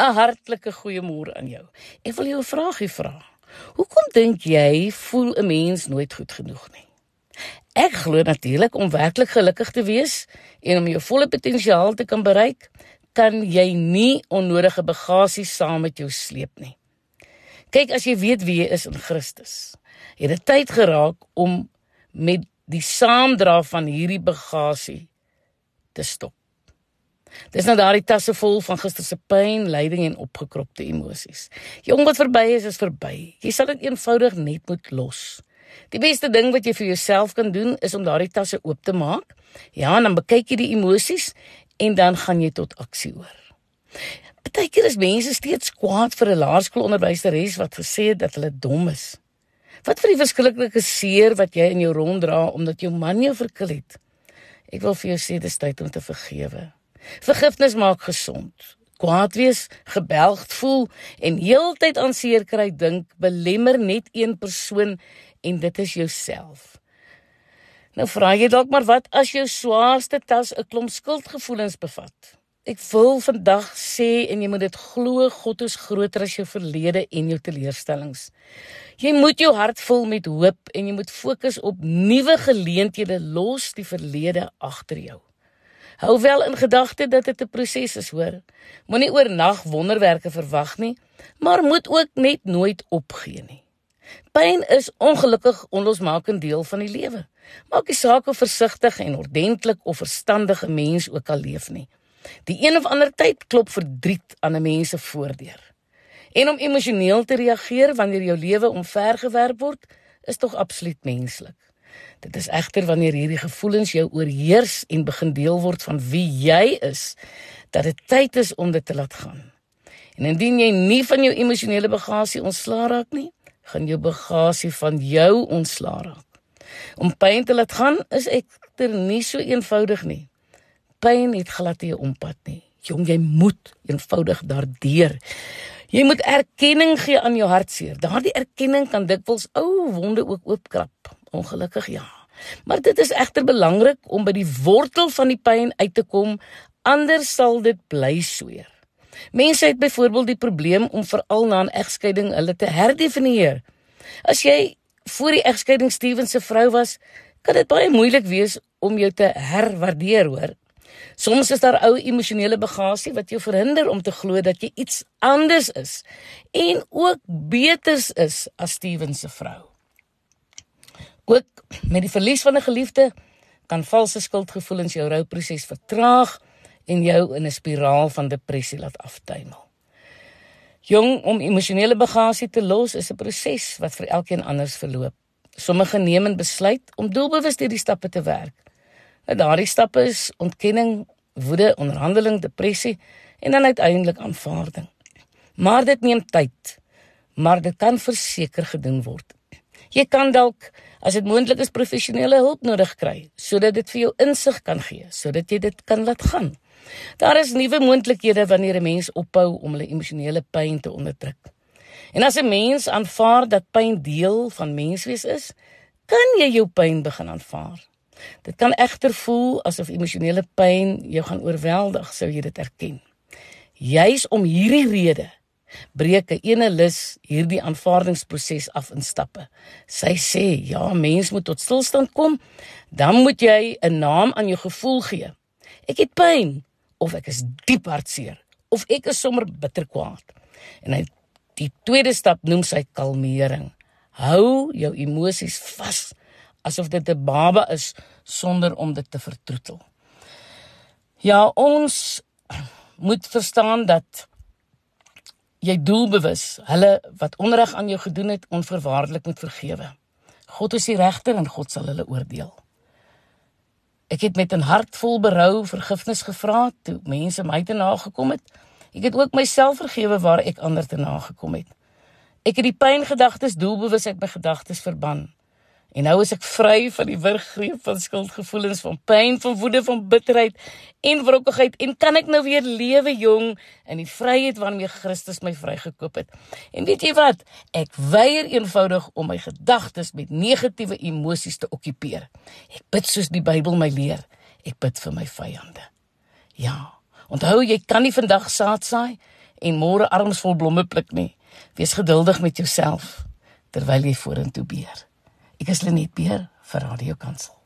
'n hartlike goeiemôre aan jou. Ek wil jou 'n vraagie vra. Hoekom dink jy voel 'n mens nooit goed genoeg nie? Ek glo natuurlik om werklik gelukkig te wees en om jou volle potensiaal te kan bereik, kan jy nie onnodige bagasie saam met jou sleep nie. Kyk, as jy weet wie jy is in Christus, het dit tyd geraak om met die saamdra van hierdie bagasie te stop. Dis nou daardie tasse vol van gister se pyn, lyding en opgekropte emosies. Jong wat verby is, is verby. Jy sal dit eenvoudig net moet los. Die beste ding wat jy vir jouself kan doen is om daardie tasse oop te maak. Ja, en dan bekyk jy die emosies en dan gaan jy tot aksie oor. Partykeer is mense steeds kwaad vir 'n laerskoolonderwyseres wat gesê het dat hulle dom is. Wat vir die verskriklike seer wat jy in jou ronddra omdat jou man jou verkil het. Ek wil vir jou sê dis tyd om te vergewe. Vergifnis maak gesond. Kwaad wees, gebelgd voel en heeltyd aan seer kry dink belemmer net een persoon en dit is jouself. Nou vra jy dalk maar wat as jou swaarste tas 'n klomp skuldgevoelens bevat? Ek wil vandag sê en jy moet dit glo, God is groter as jou verlede en jou teleurstellings. Jy moet jou hart vul met hoop en jy moet fokus op nuwe geleenthede los die verlede agter jou. Hou wel in gedagte dat dit 'n proses is, hoor. Moenie oornag wonderwerke verwag nie, maar moet ook net nooit opgee nie. Pyn is ongelukkig onlosmaakend deel van die lewe. Maak nie saak hoe versigtig en ordentlik of verstandige mens ook al leef nie. Die een of ander tyd klop verdriet aan 'n mens se voordeur. En om emosioneel te reageer wanneer jou lewe omvergewerp word, is tog absoluut menslik. Dit is egter wanneer hierdie gevoelens jou oorheers en begin deel word van wie jy is, dat dit tyd is om dit te laat gaan. En indien jy nie van jou emosionele bagasie ontslaa raak nie, gaan jou bagasie van jou ontslaa raak. Om pyn te laat gaan is egter nie so eenvoudig nie. Pyn het glad nie 'n ompad nie. Jong, jy moet eenvoudig daardeur. Jy moet erkenning gee aan jou hartseer. Daardie erkenning kan dikwels ou wonde ook oopkrap. Ongelukkig ja. Maar dit is egter belangrik om by die wortel van die pyn uit te kom, anders sal dit bly sweer. Mense het byvoorbeeld die probleem om veral na 'n egskeiding hulle te herdefinieer. As jy voor die egskeiding Steven se vrou was, kan dit baie moeilik wees om jou te herwaardeer, hoor. Soms is daar ou emosionele bagasie wat jou verhinder om te glo dat jy iets anders is en ook beters is as Steven se vrou. Ook met die verlies van 'n geliefde kan valse skuldgevoelens jou rouproses vertraag en jou in 'n spiraal van depressie laat aftuimel. Jong, om emosionele bagasie te los is 'n proses wat vir elkeen anders verloop. Sommige neem 'n besluit om doelbewus hierdie stappe te werk. Nou daardie stappe is ontkenning, woede, onderhandeling, depressie en dan uiteindelik aanvaarding. Maar dit neem tyd. Maar dit kan verseker gedoen word. Jy kan dalk as dit moontlik is professionele hulp nodig kry sodat dit vir jou insig kan gee sodat jy dit kan laat gaan. Daar is nuwe moontlikhede wanneer 'n mens ophou om hulle emosionele pyn te onderdruk. En as 'n mens aanvaar dat pyn deel van menswees is, kan jy jou pyn begin aanvaar. Dit kan egter voel asof emosionele pyn jou gaan oorweldig, sou jy dit erken. Juis om hierdie rede breek 'n ene lus hierdie aanvaardingsproses af in stappe. Sy sê, ja, mens moet tot stilstand kom, dan moet jy 'n naam aan jou gevoel gee. Ek het pyn of ek is diep hartseer of ek is sommer bitter kwaad. En hy die tweede stap noem sy kalmering. Hou jou emosies vas asof dit 'n baba is sonder om dit te vertroetel. Ja, ons moet verstaan dat jy doelbewus hulle wat onreg aan jou gedoen het onverwaarlik moet vergewe. God is die regter en God sal hulle oordeel. Ek het met 'n hart vol berou vergifnis gevra toe mense my te nagekom het. Ek het ook myself vergewe waar ek ander te nagekom het. Ek het die pyngedagtes doelbewus uit my gedagtes verban. En nou is ek vry van die wurggreep van skuldgevoelens, van pyn, van woede, van bitterheid en wrokkigheid en kan ek nou weer lewe jong in die vryheid waarmee Christus my vrygekoop het. En weet jy wat? Ek weier eenvoudig om my gedagtes met negatiewe emosies te okkupeer. Ek bid soos die Bybel my leer. Ek bid vir my vyande. Ja. Onthou jy kan nie vandag saad saai en môre arms vol blomme pluk nie. Wees geduldig met jouself terwyl jy vorentoe beer. Ek is Lenet Beer vir Radio Kansel.